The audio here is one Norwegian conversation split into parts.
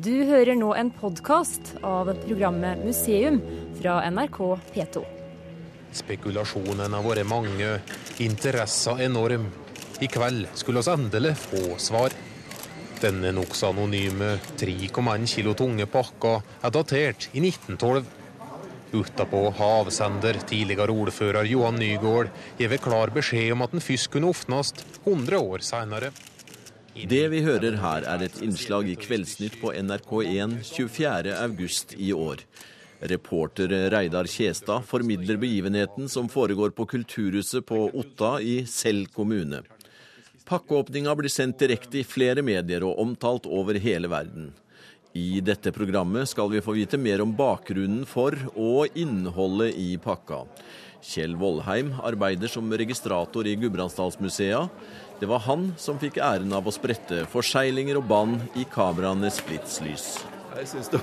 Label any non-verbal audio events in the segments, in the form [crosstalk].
Du hører nå en podkast av programmet Museum fra NRK P2. Spekulasjonene har vært mange, interesser enorm. I kveld skulle oss endelig få svar. Denne nokså anonyme 3,1 kilo tunge pakka er datert i 1912. Utapå har tidligere ordfører Johan Nygaard gitt klar beskjed om at den først kunne åpnes 100 år senere. Det vi hører her, er et innslag i Kveldsnytt på NRK1 24.8 i år. Reporter Reidar Kjestad formidler begivenheten som foregår på Kulturhuset på Otta i Sel kommune. Pakkeåpninga blir sendt direkte i flere medier og omtalt over hele verden. I dette programmet skal vi få vite mer om bakgrunnen for og innholdet i pakka. Kjell Vollheim arbeider som registrator i Gudbrandsdalsmusea. Det var han som fikk æren av å sprette forseglinger og bånd i kameraenes splittslys. Jeg syns det,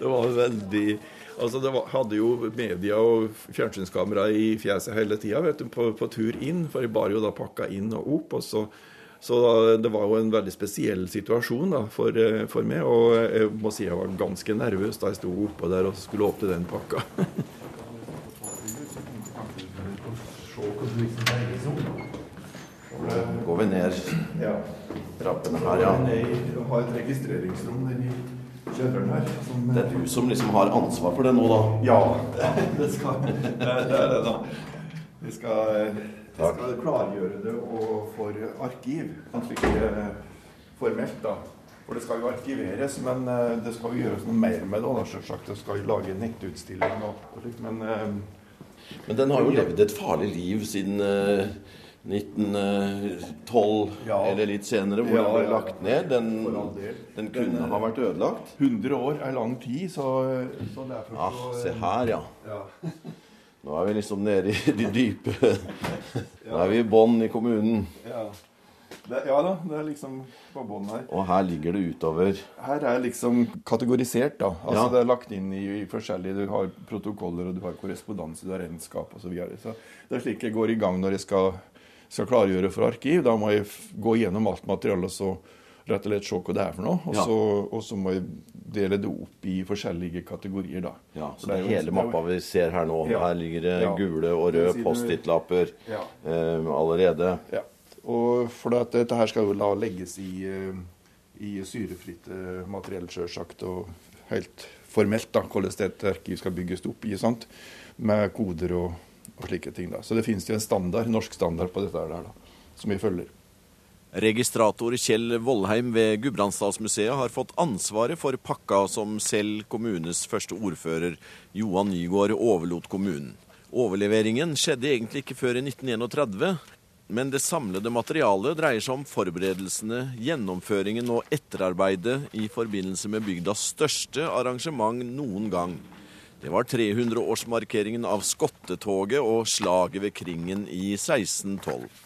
det, var veldig Altså, det var, hadde jo media og fjernsynskamera i fjeset hele tida på, på, tur inn, for jeg bar jo da pakka inn og opp. og så så det var jo en veldig spesiell situasjon da, for, for, meg. Og jeg må si jeg var ganske nervøs da jeg sto oppå der og skulle åpne den pakka. går vi ned ja. trappene her, ja. Jeg har et registreringsrom nedi kjelleren her. Som, det er du som liksom har ansvar for det nå, da? Ja, [laughs] det, skal, det, det er det, da. Vi skal, vi skal klargjøre det for arkiv. Kanskje ikke formelt, da. For det skal jo arkiveres, men eh, det skal jo gjøres noe mer med det. selvsagt. Det skal jo lage nettutstilling og, og slikt, men eh, Men den har jo levd et farlig liv siden uh, 1912 ja. eller litt senere, hvor ja, den ble lagt ned. Den, den kunne den, ha vært ødelagt. 100 år er lang tid, så, så derfor ah, Se her, ja. ja. [laughs] Nå er vi liksom nede i de dype [laughs] Nå er vi i bånn i kommunen. Ja. Det, ja da, det er liksom på bånn her. Og her ligger det utover? Her er liksom kategorisert, da. Altså ja. Det er lagt inn i, i, forskjellige Du har protokoller, og du har korrespondanse, du har regnskap osv. Så, videre. så det er slik jeg går i gang når jeg skal skal klargjøre for arkiv. Da må jeg gå gjennom alt materialet og så rett og slett se hva det er for noe. Og, ja. så, og så, må jeg dele det opp i forskjellige kategorier. da. Ja, Så det er hele mappa vi ser her nå. Ja. Her ligger det gule og røde Post-It-lapper ja. eh, allerede. Ja. Og for at dette her skal jo da legges i, eh, i syrefritt materiell, sjølsagt. Og helt formelt da, hvordan et arkiv skal bygges opp i, sant? med koder og og slike ting. Da. Så det finnes jo en standard, norsk standard på dette her, da, som vi følger. Registrator Kjell Vollheim ved Gudbrandsdalsmuseet har fått ansvaret for pakka som selv kommunes første ordfører, Johan Nygaard, overlot kommunen. Overleveringen skjedde egentlig ikke før i 1931, men det samlede materialet dreier seg om forberedelsene, gjennomføringen og etterarbeidet i forbindelse med bygdas største arrangement noen gang. Det var 300-årsmarkeringen av Skottetoget og slaget ved Kringen i 1612.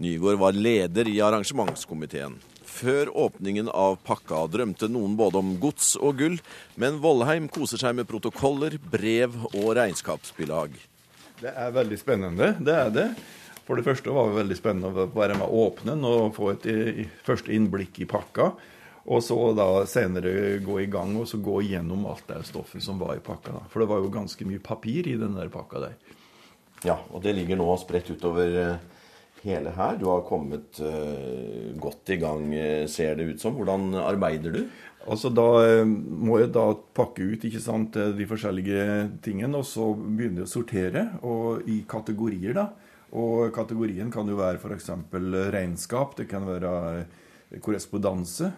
Nygaard var leder i arrangementskomiteen. Før åpningen av pakka drømte noen både om gods og gull, men Vollheim koser seg med protokoller, brev og regnskapsbilag. Det er veldig spennende, det er det. For det første var det veldig spennende å være med å åpne den og få et første innblikk i pakka. Og så da senere gå i gang og så gå gjennom alt det stoffet som var i pakka. da. For det var jo ganske mye papir i den der pakka der. Ja, og det ligger nå spredt utover eh, hele her. Du har kommet uh, godt i gang, eh, ser det ut som. Hvordan arbeider du? Altså Da må jeg da pakke ut ikke sant, de forskjellige tingene, og så begynne å sortere og i kategorier. da. Og kategorien kan jo være f.eks. regnskap. Det kan være korrespondanse,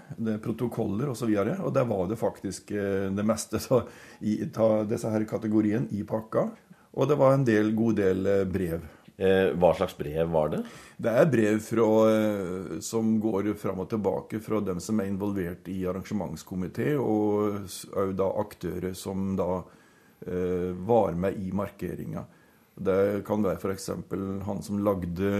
protokoller osv. Og, så og der var det faktisk eh, det meste [laughs] av disse her kategoriene i pakka. Og det var en del, god del eh, brev. Eh, hva slags brev var det? Det er brev fra, som går fram og tilbake fra dem som er involvert i arrangementskomité, og òg da aktører som da var med i markeringa. Det kan være f.eks. han som lagde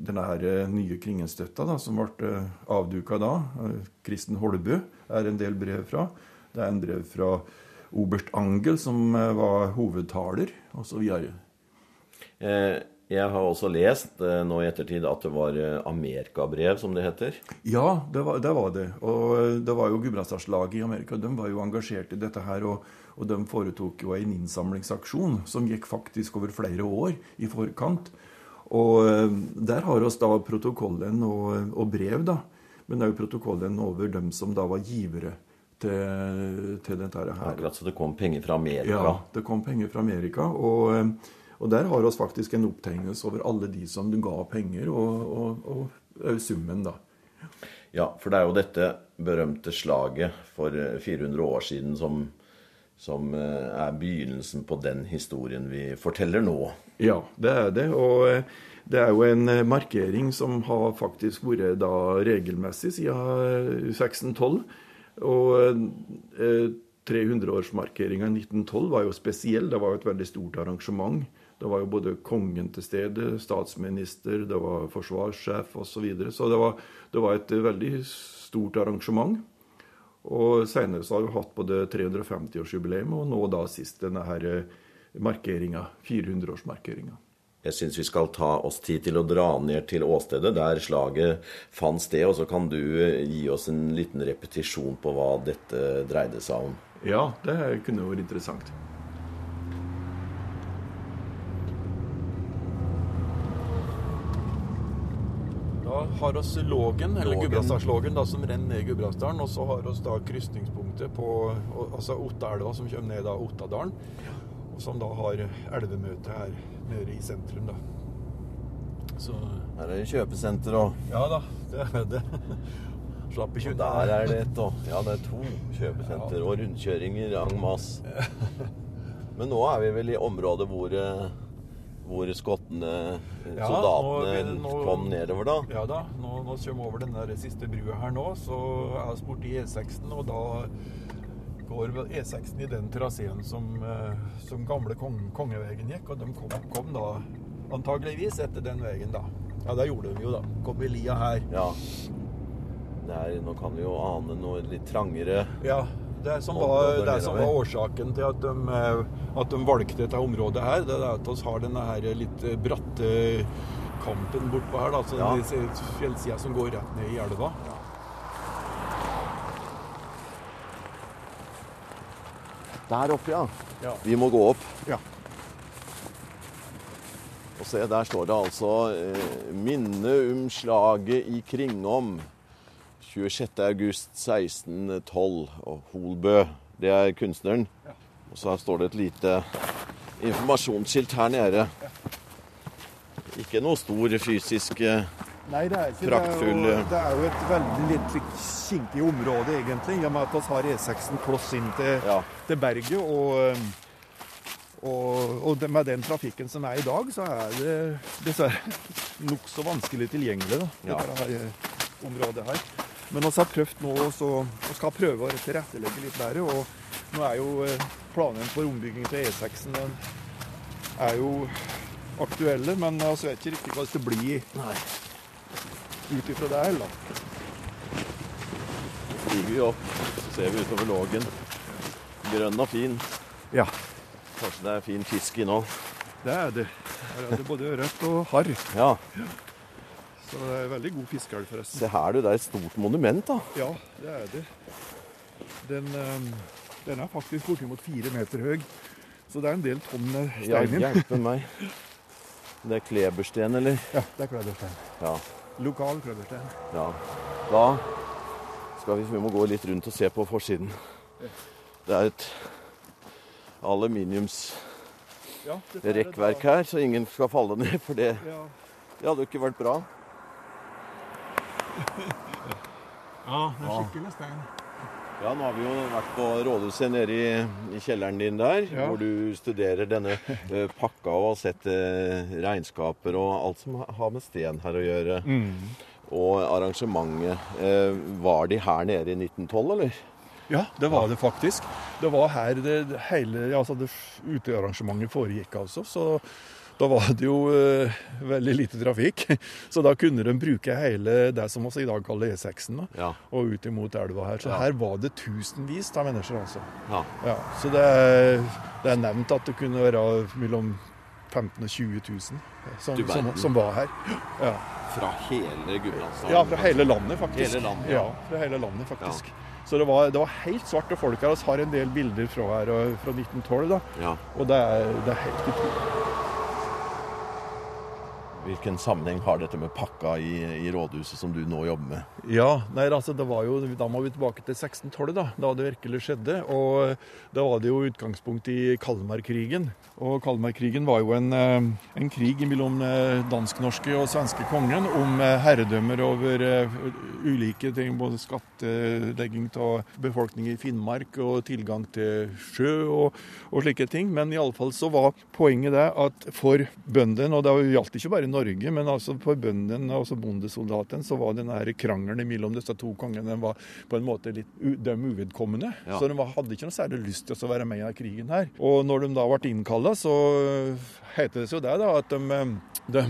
denne eh, nye Kringenstøtta da, som ble eh, avduka da, eh, Kristen Holbø, er en del brev fra. Det er en brev fra oberst Angel, som var hovedtaler, osv. Eh, Jeg har også lest eh, nå i ettertid at det var eh, amerikabrev, som det heter. Ja, det var det. Var det. Og det var jo Gudbrandsdalslaget i Amerika. De var jo engasjert i dette her. Og, og de foretok jo en innsamlingsaksjon som gikk faktisk over flere år i forkant. Og der har oss da protokollen og, og brev, da. Men jo protokollen over dem som da var givere til, til dette her. Akkurat så det kom penger fra Amerika? Ja, det kom penger fra Amerika. og... Og der har vi faktisk en opptegnelse over alle de som ga penger, og, og, og summen, da. Ja, for det er jo dette berømte slaget for 400 eh, år siden som, som eh, er begynnelsen på den historien vi forteller nå. Ja, det er det. Og eh, det er jo en markering som har faktisk vært da regelmessig siden 1612. Og 300-årsmarkeringa i 1912 var jo spesiell. Det var jo et veldig stort arrangement. Det var jo både kongen til stede, statsminister, det var forsvarssjef osv. Så, videre. så det var, det var, et veldig stort arrangement. Og Senere så har vi hatt både 350-årsjubileum og nå da sist denne her eh, markeringa, 400-årsmarkeringa. Jeg syns vi skal ta oss tid til å dra ned til åstedet der slaget fant sted. Og så kan du eh, gi oss en liten repetisjon på hva dette dreide seg om. Ja, det kunne vært interessant. Har oss Lågen, eller Gudbrandsdalslågen, som renner ned i Gudbrandsdalen. Og så har vi da krysningspunktet på altså Ottaelva, som kommer ned av Ottadalen. Og som da har elvemøte her nede i sentrum, da. Så Her er det kjøpesenter òg. Ja da, det er det. [laughs] Slapp i Der er det et [laughs] òg. Ja, det er to kjøpesenter ja. og rundkjøringer en masse. [laughs] Men nå er vi vel i området hvor eh, hvor skottene, ja, soldatene, nå, nå, kom nedover, da? Ja da. Nå, nå kommer vi over den der siste brua her nå, så er vi borti E6-en, og da går E6-en i den traseen som, eh, som gamle kong, kongevegen gikk, og de kom, kom, da antageligvis etter den veien, da. Ja, det gjorde de jo, da. Kom i lia her. Ja. Er, nå kan vi jo ane noe litt trangere Ja, det som, var, det som var årsaken til at de, eh, at de valgte dette området her, det er at vi har denne her litt bratte kampen bortpå her. Altså ja. fjellsida som går rett ned i elva. Der oppe, ja. ja. Vi må gå opp. Ja. Og se, der står det altså eh, 'Minne um slaget i Kringom'. 26.8.1612. Og Holbø, det er kunstneren. Og så står det et lite informasjonsskilt her nede. Ikke noe stor fysisk eh, Nei, det er ikke praktfull det. Er jo, det er jo et veldig litt kinkig område, egentlig, i og med at vi har E6-en kloss inn til, ja. til berget. Og, og, og, med den trafikken som er i dag, så er det dessverre nokså vanskelig tilgjengelig, da, ja. dette her, området her. Men vi har prøvd nå så vi skal prøve å tilrettelegge litt bedre. Og nå er jo planen planene for ombygging til E6 den er jo aktuelle, men vi vet ikke riktig hva det blir ut ifra det heller. Stiger vi opp, så ser vi utover Lågen. Grønn og fin. Ja. Kanskje det er fin fisk i nå. Det er det. Her er det både ørret og harr. Ja. Så det er veldig god fiskeelv, forresten. Se her, du. Det er et stort monument, da. Ja, det er det. Den, um, den er faktisk bortimot fire meter høy. Så det er en del tonn stein Ja, hjelpe [laughs] meg. Det er klebersten, eller? Ja, det er klebersten. Ja. Lokal klebersten. Ja. Da skal vi, vi må gå litt rundt og se på forsiden. Det er et aluminiumsrekkverk her, så ingen skal falle ned. For det, det hadde jo ikke vært bra ja, det er skikkelig stein. Ja, nå har vi jo vært på rådhuset nede i, i kjelleren din der, ja. hvor du studerer denne uh, pakka og har sett uh, regnskaper og alt som har med sten her å gjøre. Mm. Og arrangementet. Uh, var de her nede i 1912, eller? Ja, det var det faktisk. Det var her det hele altså det utearrangementet foregikk, altså. Så da var det jo uh, veldig lite trafikk. [laughs] Så da kunne de bruke hele det som vi i dag kaller E6-en, ja. og ut imot elva her. Så ja. her var det tusenvis av mennesker, altså. Ja. så det er, det er, nevnt at det kunne være mellom 15 000-20 000 som, som, som var her. Ja. Fra hele Gudbrandsdalen? ja, fra hele landet, faktisk. Hele landet, ja. fra hele landet, faktisk. Så det var, det var helt svarte folk her. Vi har en del bilder fra her fra 1912, da. Ja. og det er, det er helt utrolig. Hvilken sammenheng har dette med pakka i, i rådhuset som du nå jobber med? Ja, nei, altså det var jo, Da må vi tilbake til 1612, da, da det virkelig skjedde. Og Da var det jo utgangspunkt i Kalmarkrigen. Og Kalmarkrigen var jo en, eh, en krig mellom eh, dansk-norske og svenske kongen om eh, herredømmer over ulike ting, både skattlegging av befolkning i Finnmark og tilgang til sjø og, og slike ting. Men i alle fall så var poenget det at for bøndene, og det gjaldt ikke bare i Norge, men altså for bøndene, altså bondesoldatene, så var denne her krangelen mellom disse to kongene den var på en måte litt dem uvedkommende. Ja. Så de hadde ikke noe særlig lyst til å være med i krigen her. Og når de da ble innkalla, så heter det jo det da, at de, de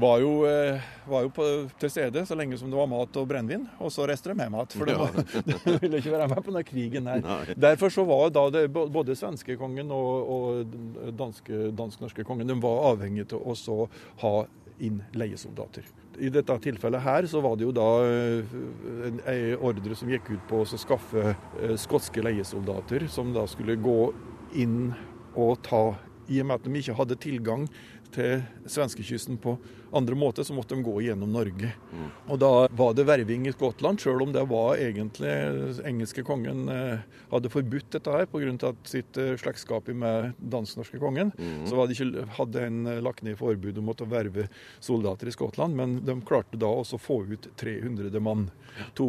var jo, eh, var jo på, til stede så lenge som det var mat og brennevin, og så reiste de med mat. For de, var, [laughs] de ville ikke være med på denne krigen her. Nei. Derfor så var da det, både svenske kongen og, og danske- dansk-norske kongen de var avhengige av å så ha inn leiesoldater. I dette tilfellet her så var det jo da eh, en, ordre som gikk ut på å skaffe eh, skotske leiesoldater, som da skulle gå inn og ta I og med at de ikke hadde tilgang til svenskekysten på andre måter, så måtte de gå gjennom Norge. Og da var det verving i Skottland, sjøl om det var egentlig engelske kongen eh, hadde forbudt dette her pga. sitt eh, slektskap med dansk-norske kongen. Så hadde det ikke, hadde en eh, lagt ned forbud om å verve soldater i Skottland, men de klarte da også å få ut 300 mann. To,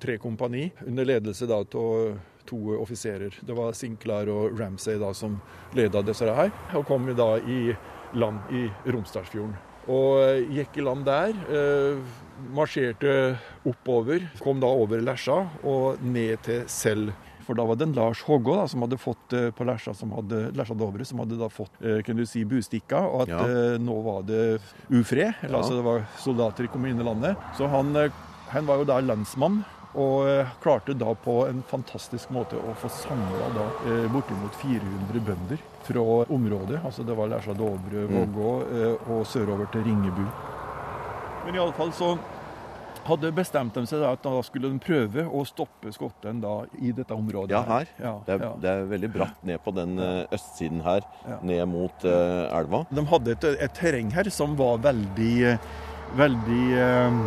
tre kompani under ledelse da av to offiserer. Det var Sinclair og Ramsay da som leda disse her, og kom da i land i Romsdalsfjorden. Og eh, gikk i land der. Eh, marsjerte oppover. Kom da over Lesja og ned til Sel. For da var det en Lars Hågå da, som hadde fått eh, på Lesja, som hadde, Lesja Dovre, som hadde da fått kan du si, bustikka, og at Ja. eh, nå var det ufred. Eller, Ja. altså det var soldater kom inn i landet. Så han, han var jo da lensmann. Og eh, klarte da på en fantastisk måte å få samla eh, bortimot 400 bønder fra området. Altså det var Lesja Dovre, Vågå eh, og sørover til Ringebu. Men i alle fall så hadde bestemt de seg at da skulle de prøve å stoppe skotten da i dette området. Ja, her. Ja, Det er, ja. det er veldig bratt ned på den østsiden her, Ja. ned mot uh, elva. De hadde et, et terreng her som var veldig, veldig eh,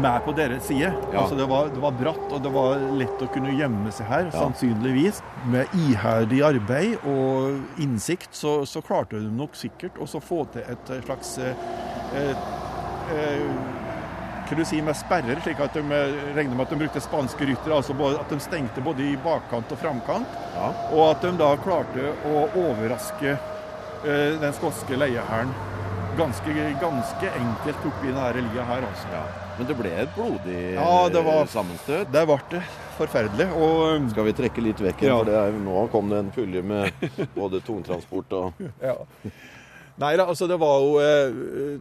med på deres side. Ja. Altså det, var, det var bratt, og det var lett å kunne gjemme seg her, Ja. sannsynligvis. Med iherdig arbeid og innsikt så, så klarte de nok sikkert å få til et slags eh, eh, eh, kan du si med sperrer, slik at de eh, regner med at de brukte spanske ryttere. Altså at de stengte både i bakkant og framkant. Ja. Og at de da klarte å overraske eh, den skotske leiehæren ganske, ganske enkelt oppi denne lia her. altså. Ja. Men det ble et blodig Ja, det var- sammenstøt. Det ble det forferdelig. Og Skal vi trekke litt vekk Ja. for det er, nå kom det en pulje med både tungtransport og [laughs] ja. Nei da, altså det var jo eh,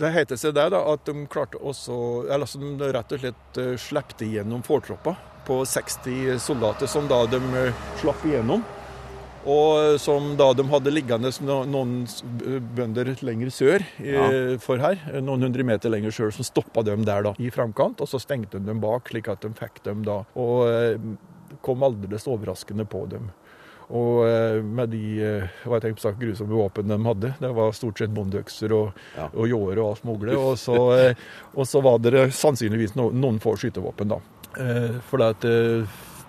Det heter seg det da, at de klarte også Eller altså de rett og slett eh, slepte igjennom fortroppa på 60 soldater, som da de eh, slapp igjennom. Og som da de hadde liggende noen bønder lenger sør ja. for her, noen hundre meter lenger sør, som stoppa dem der da i framkant, og så stengte de dem bak, slik at de fikk dem da. Og eh, kom aldeles overraskende på dem. Og eh, med de eh, hva jeg sagt, grusomme våpen de hadde, det var stort sett bondeøkser og, Ja. og ljåer og alt mulig. Og så, [laughs] og så var det sannsynligvis no, noen få skytevåpen, da. For det at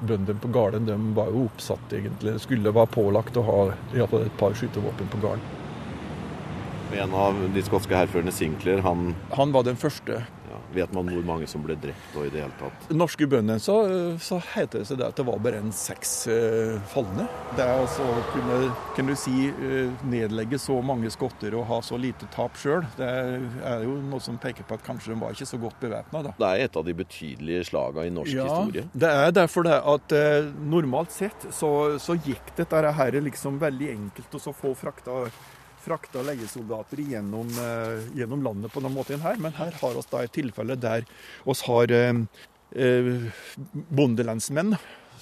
bøndene på gården de var jo oppsatt, egentlig. Skulle være pålagt å ha iallfall et par skytevåpen på gården. En av de skotske hærførerne, Sinclair, han Han var den første. Ja, Vet man hvor mange som ble drept og i det hele tatt? Norske bønder så, så heter det seg det at det var bare en seks eh, falne. Det er altså å kunne, kan du si, eh, nedlegge så mange skotter og ha så lite tap sjøl. Det er jo noe som peker på at kanskje de var ikke så godt bevæpna, da. Det er et av de betydelige slaga i norsk historie. det er derfor det at eh, normalt sett så, så gikk dette her liksom veldig enkelt å så få frakta frakta leiesoldater gjennom, eh, gjennom landet på denne måten her. Men her har vi da et tilfelle der vi har eh, eh, bondelensmenn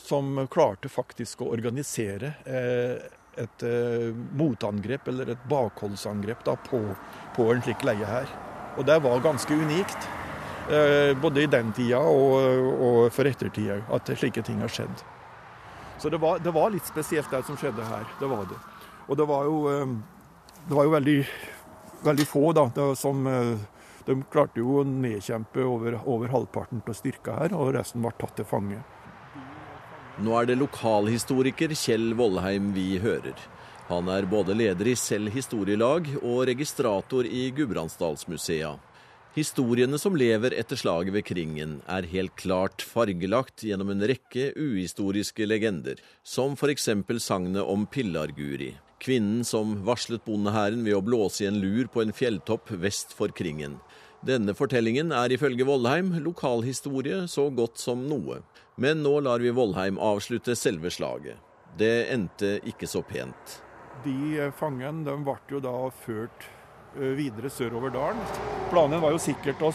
som klarte faktisk å organisere eh, et eh, motangrep eller et bakholdsangrep da, på, på, en slik leie her. Og det var ganske unikt. Uh, både i den tida og, og for ettertida at slike ting har skjedd. Så det var, det var, litt spesielt det som skjedde her. Det var det. Og det var jo, det var jo veldig, veldig få da, som de klarte jo å nedkjempe over, over halvparten av styrka her, og resten ble tatt til fange. Nå er det lokalhistoriker Kjell Vollheim vi hører. Han er både leder i Selv historielag og registrator i Gudbrandsdalsmusea. Historiene som lever etter slaget ved Kringen, er helt klart fargelagt gjennom en rekke uhistoriske legender, som f.eks. sagnet om Pillar-Guri, kvinnen som varslet bondehæren ved å blåse i en lur på en fjelltopp vest for Kringen. Denne fortellingen er ifølge Vollheim lokalhistorie så godt som noe. Men nå lar vi Vollheim avslutte selve slaget. Det endte ikke så pent. De eh, fangene de ble jo da ført eh, videre sørover dalen. Planen var jo sikkert å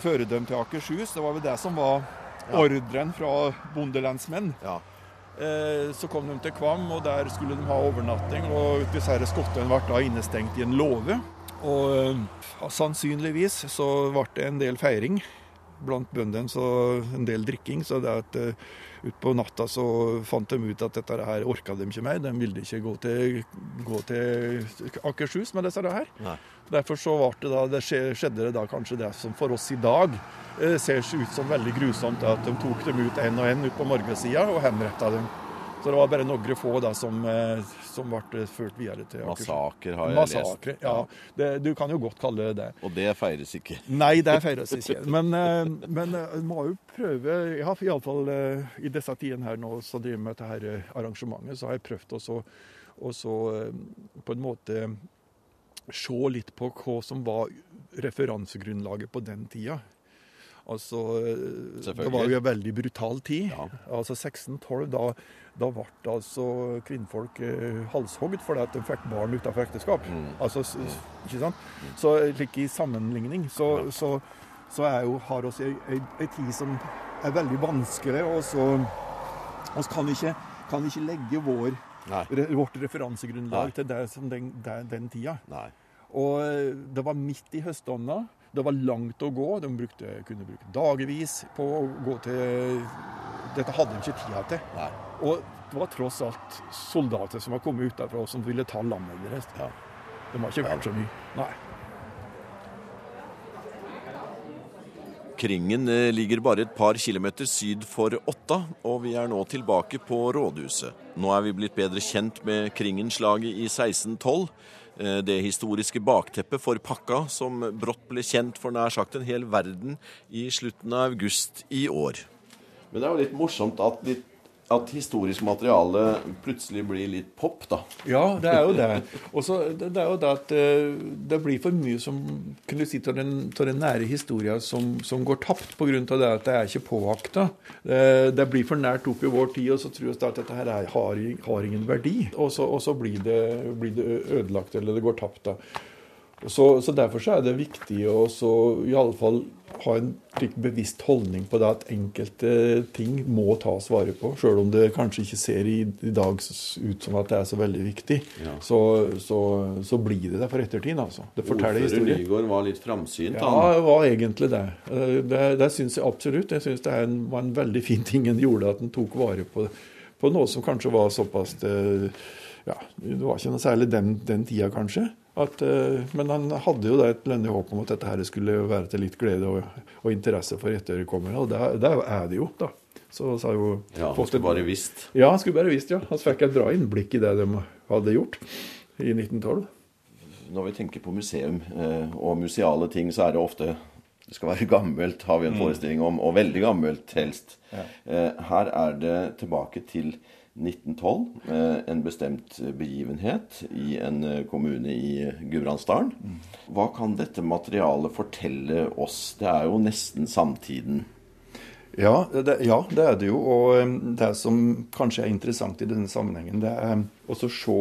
føre dem til Akershus. Det var vel det som var ordren fra bondelensmenn. Ja. Eh, så kom de til Kvam, og der skulle de ha overnatting. og Disse skottene ble da innestengt i en låve. Og ja, sannsynligvis så ble det en del feiring blant bøndene, så en del drikking. Så det at uh, utpå natta så fant de ut at dette her orka de ikke mer. De ville ikke gå til, gå til Akershus med disse her. Nei. Derfor så det da, det skjedde det da kanskje det som for oss i dag eh, ser ut som veldig grusomt, at de tok dem ut én og én ut på morgensida og henretta dem. Så det var bare noen få da, som, eh, som, ble ført videre til Akershus. Massaker har jeg Massakre, lest. Ja, det, du kan jo godt kalle det det. Og det feires ikke? Nei, det feires ikke. Men, eh, men eh, må jo prøve Ja, iallfall i disse tidene her nå som driver med dette arrangementet, så har jeg prøvd å på en måte se litt på hva som var referansegrunnlaget på den tida. Altså, det var jo en veldig brutal tid. Ja. Altså 1612, da da ble altså kvinnfolk eh, halshogd fordi at de fikk barn utenfor ekteskap. Mm. Altså, ikke sant? Så like i sammenligning så, så, så er jo, har vi ei tid som er veldig vanskelig, og så vi kan ikke, kan ikke legge vår, re, vårt referansegrunnlag Nei. til det som den, den, den tida. Nei. Og eh, det var midt i høstånda. Det var langt å gå. De brukte, kunne bruke dagevis på å gå til Dette hadde de ikke tida til. Nei. Og det var tross alt soldater som var kommet utenfra og som ville ta landet deres. Ja. De har ikke vært så mye. Nei. Kringen eh, ligger bare et par kilometer syd for Åtta, og vi er nå tilbake på rådhuset. Nå er vi blitt bedre kjent med Kringenslaget i 1612. Eh, det historiske bakteppet for pakka, som brått ble kjent for nær sagt en hel verden i slutten av august i år. Men det er jo litt morsomt at litt at historisk materiale plutselig blir litt pop, da. Ja, det er jo det. Og så det, det, er jo det at eh, det blir for mye som kunne du si, av den, den, nære historien som, som, går tapt pga. det at det er ikke påakta. Det, det, blir for nært opp i vår tid, og så tror vi at dette her er, har, har, ingen verdi. Og så, og så blir, det, blir, det, ødelagt, eller det går tapt. da. Så, så Derfor så er det viktig å i alle fall ha en slik bevisst holdning på det at enkelte ting må tas vare på. Selv om det kanskje ikke ser i, i dag ut som at det er så veldig viktig, ja. så, så, så, blir det det for ettertiden. altså. Det forteller historien. Ordfører Nygaard var litt framsynt? Ja, det var egentlig det. Det, det syns jeg absolutt. Jeg syns det en, var en veldig fin ting en gjorde, at en tok vare på, på noe som kanskje var såpass eh, ja, Det var ikke noe særlig den, den tida, kanskje. At, uh, men han hadde jo da et lønnig håp om at dette her skulle være til litt glede og, og interesse for etterkommerne, og det, er det jo, da. Så, sa jo ja, Han skulle bare visst? Ja, han skulle bare visst, ja. Han fikk et bra innblikk i det de hadde gjort i 1912. Når vi tenker på museum eh, og museale ting, så er det ofte det skal være gammelt, har vi en mm. forestilling om, og veldig gammelt helst. Eh, her er det tilbake til 1912. Eh, en bestemt begivenhet i en eh, kommune i Gudbrandsdalen. Hva kan dette materialet fortelle oss? Det er jo nesten samtiden. Ja det, ja, det er det jo. Og det som kanskje er interessant i denne sammenhengen, det er og så se,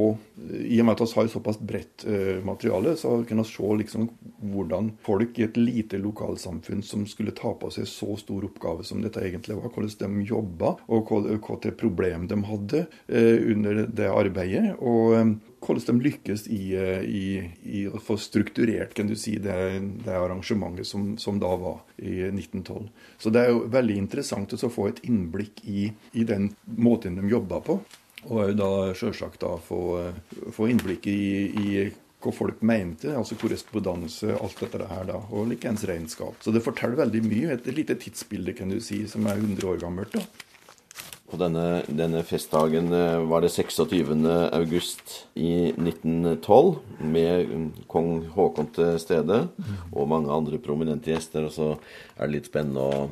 I og med at vi har såpass bredt uh, materiale, så kan vi se liksom hvordan folk i et lite lokalsamfunn som skulle ta på seg så stor oppgave som dette egentlig var, hvordan de jobba, og hvilke problem de hadde uh, under det arbeidet. og um, hvordan de lykkes i, i, i, å få strukturert kan du si, det, det arrangementet som, som, da var i 1912. Så det er jo veldig interessant å få et innblikk i, i den måten de jobba på. Og da selvsagt da få, få innblikk i, i, hva folk mente, altså korrespondanse, alt dette her da, og likeens regnskap. Så det forteller veldig mye. Et lite tidsbilde kan du si, som er 100 år gammelt. da. På denne, denne, festdagen eh, var det 26. august i 1912, med kong Haakon til stede og mange andre prominente gjester. Og så er det litt spennende å,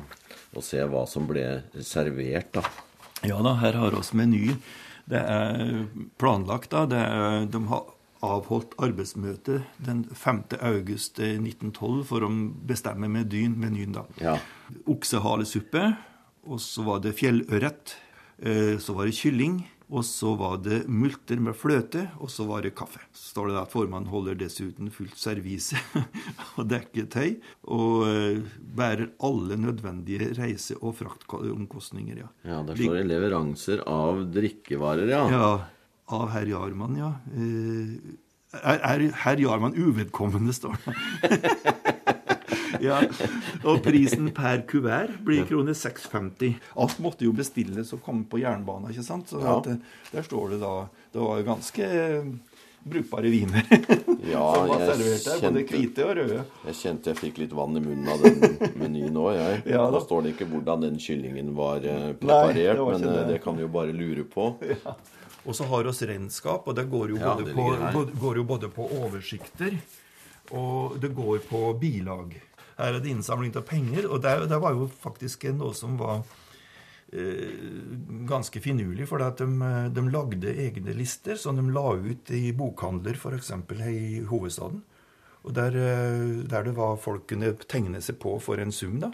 å se hva som ble servert, da. Ja da, her har vi meny. Det er planlagt, da. Er, de har avholdt arbeidsmøte den 5. august 1912 for å bestemme menyen. menyen da. Ja. Oksehalesuppe, og så var det fjellørret. Eh, så var det kylling. Og så var det multer med fløte, og så var det kaffe. Så står det at formannen holder dessuten fullt servise [laughs] og dekket tøy, og uh, bærer alle nødvendige reise- og fraktomkostninger. Ja, ja der står det leveranser av drikkevarer, ja. Ja, av herr Jarman, ja. Uh, er, er herr Jarman uvedkommende, står det. [laughs] ja. Og prisen per kuvert blir kroner 6,50. Alt måtte jo bestilles og komme på jernbanen. ikke sant? Så ja. at, eh, der står det da Det var jo ganske eh, brukbare viner [laughs] ja, som var servert der. Både hvite og røde. Jeg kjente jeg fikk litt vann i munnen av den menyen òg, jeg. Ja, da. står det ikke hvordan den kyllingen var eh, preparert, Nei, det var men det. det. kan vi jo bare lure på. [laughs] Ja. Og så har vi regnskap, og det går jo, ja, det på, går jo både på oversikter og det går på bilag. Her er det innsamling av penger. Og det, det var jo faktisk noe som var eh, ganske finurlig. For de, de, lagde egne lister som de la ut i bokhandler, f.eks. i hovedstaden. Og der, eh, der, det var folk kunne tegne seg på for en sum. da.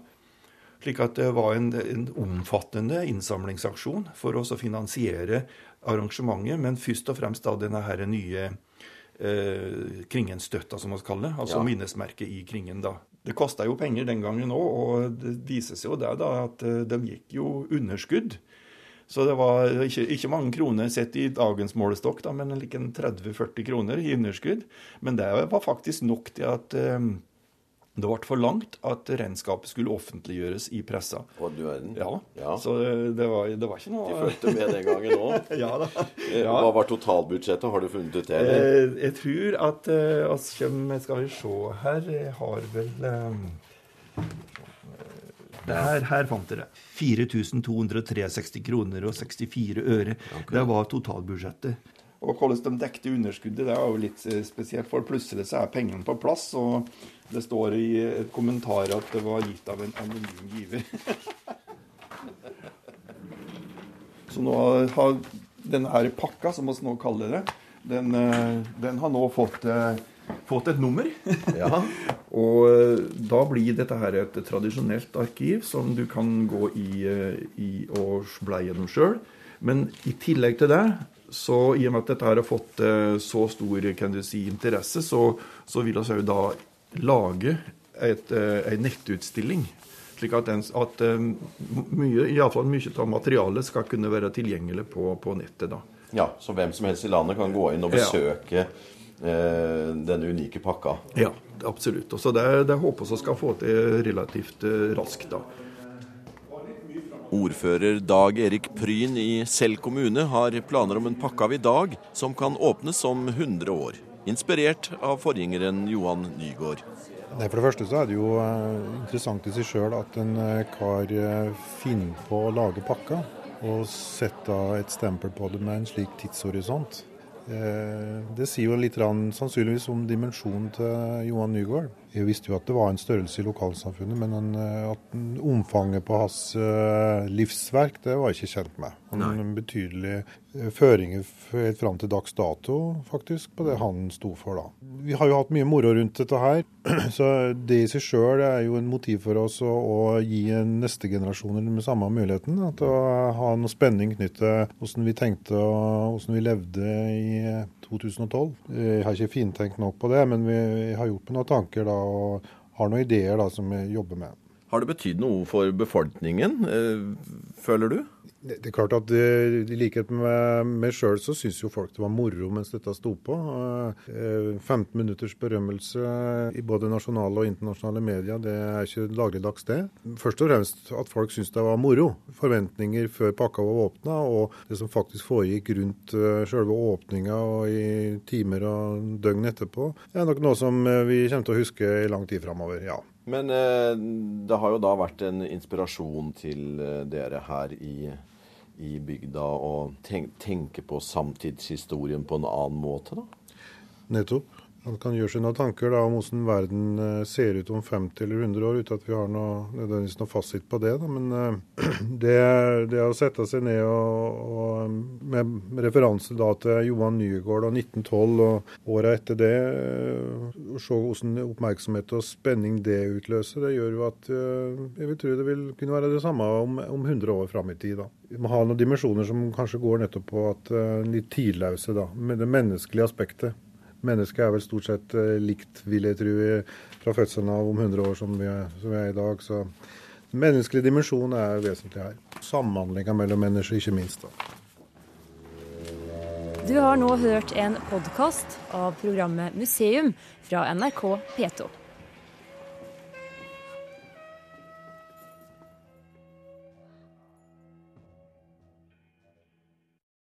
Slik at det var en, en omfattende innsamlingsaksjon for oss å finansiere arrangementet, men først og fremst da denne her nye eh, Kringenstøtta, som vi kaller det. Altså ja. minnesmerket i Kringen. da. Det kosta jo penger den gangen òg, og det viser seg jo det da at eh, de gikk jo underskudd. Så det var ikke, ikke mange kroner sett i dagens målestokk, da, men like 30-40 kroner i underskudd. Men det var faktisk nok til at um, det ble forlangt at regnskapet skulle offentliggjøres i pressa. Og du verden. Ja. ja. Så det var, det var, ikke noe De fulgte med den gangen òg? [laughs] ja da. Eh, ja. Hva var totalbudsjettet? Har du funnet ut det? Jeg, jeg tror at uh, Skal vi se her Jeg har vel um, her, her, fant dere. 4263 kroner og 64 øre. Okay. Det var totalbudsjettet. Og hvordan de dekte underskuddet, det er jo litt spesielt. For plutselig så er pengene på plass. og det står i et kommentar at det var gitt av en anonym giver. [laughs] Så nå har denne her pakka, som vi nå kaller det, den, eh, den har nå fått, eh, fått et nummer. [laughs] Ja. og eh, da blir dette her et tradisjonelt arkiv som du kan gå i, i og blei gjennom sjøl. Men i tillegg til det, så i og med at dette her har fått så stor kan du si, interesse, så, så vil vi da lage eh, en nettutstilling. Slik at, den, at eh, mye, i fall mye av materialet skal kunne være tilgjengelig på, på, nettet. da. Ja, Så hvem som helst i landet kan gå inn og besøke ja. eh, denne unike pakka? Ja, absolutt. Så det, det håper vi skal få til relativt eh, raskt. da. Ordfører Dag Erik Pryn i Sel kommune har planer om en pakke av i dag som kan åpnes om 100 år inspirert av forgjengeren Johan Nygaard. For det første så er det jo eh, interessant i seg sjøl at en eh, kar eh, finner på å lage pakker, og sette et stempel på det med en slik tidshorisont. Det sier jo litt sannsynligvis om dimensjonen til Johan Nygaard. Jeg visste jo at det var en størrelse i lokalsamfunnet, men en, at omfanget på hans livsverk det var jeg ikke kjent med. En betydelig føringer helt fram til dags dato faktisk på det han sto for da. Vi har jo hatt mye moro rundt dette her, [clears throat] så det i seg sjøl er jo en motiv for oss å, å gi neste generasjoner den samme muligheten. At å ha noe spenning knyttet til hvordan vi tenkte og hvordan vi levde i 2012. Jeg har ikke fintenkt nok på det, men vi har gjort noen tanker da, og har noen ideer da, som vi jobber med. Har det betydd noe for befolkningen, eh, føler du? Det, det er klart at I likhet med meg sjøl så syns jo folk det var moro mens dette sto på. 15 eh, minutters berømmelse i både nasjonale og internasjonale medier, det er ikke dagligdags det. Først og fremst at folk syns det var moro. Forventninger før pakka var åpna, og det som faktisk foregikk rundt sjølve åpninga og i timer og døgn etterpå, er nok noe som eh, vi kommer til å huske i lang tid framover. Ja. Men eh, det har jo da vært en inspirasjon til dere her i i bygda å tenk, tenke på samtidshistorien på en annen måte, da? Nettopp. Man kan gjøre seg noen tanker da, om hvordan verden eh, ser ut om 50 eller 100 år, uten at vi har noe, noe fasit på det. Da. Men uh, [clears throat] det, det, å sette seg ned og, og med, referanse da til Johan Nygaard og 1912 og åra etter det, og se hvordan oppmerksomhet og spenning det utløser, det gjør jo at jeg vil tro det vil kunne være det samme om, om 100 år fram i tid. da. Må ha noen dimensjoner som kanskje går nettopp på at litt tidløse, da, med det menneskelige aspektet. Mennesket er vel stort sett eh, likt, vil jeg tro, fra fødselen av om 100 år som vi er, som vi er i dag. Så menneskelig dimensjon er vesentlig her. Samhandlinga mellom mennesker, ikke minst. da. Du har nå hørt en podkast av programmet Museum fra NRK P2.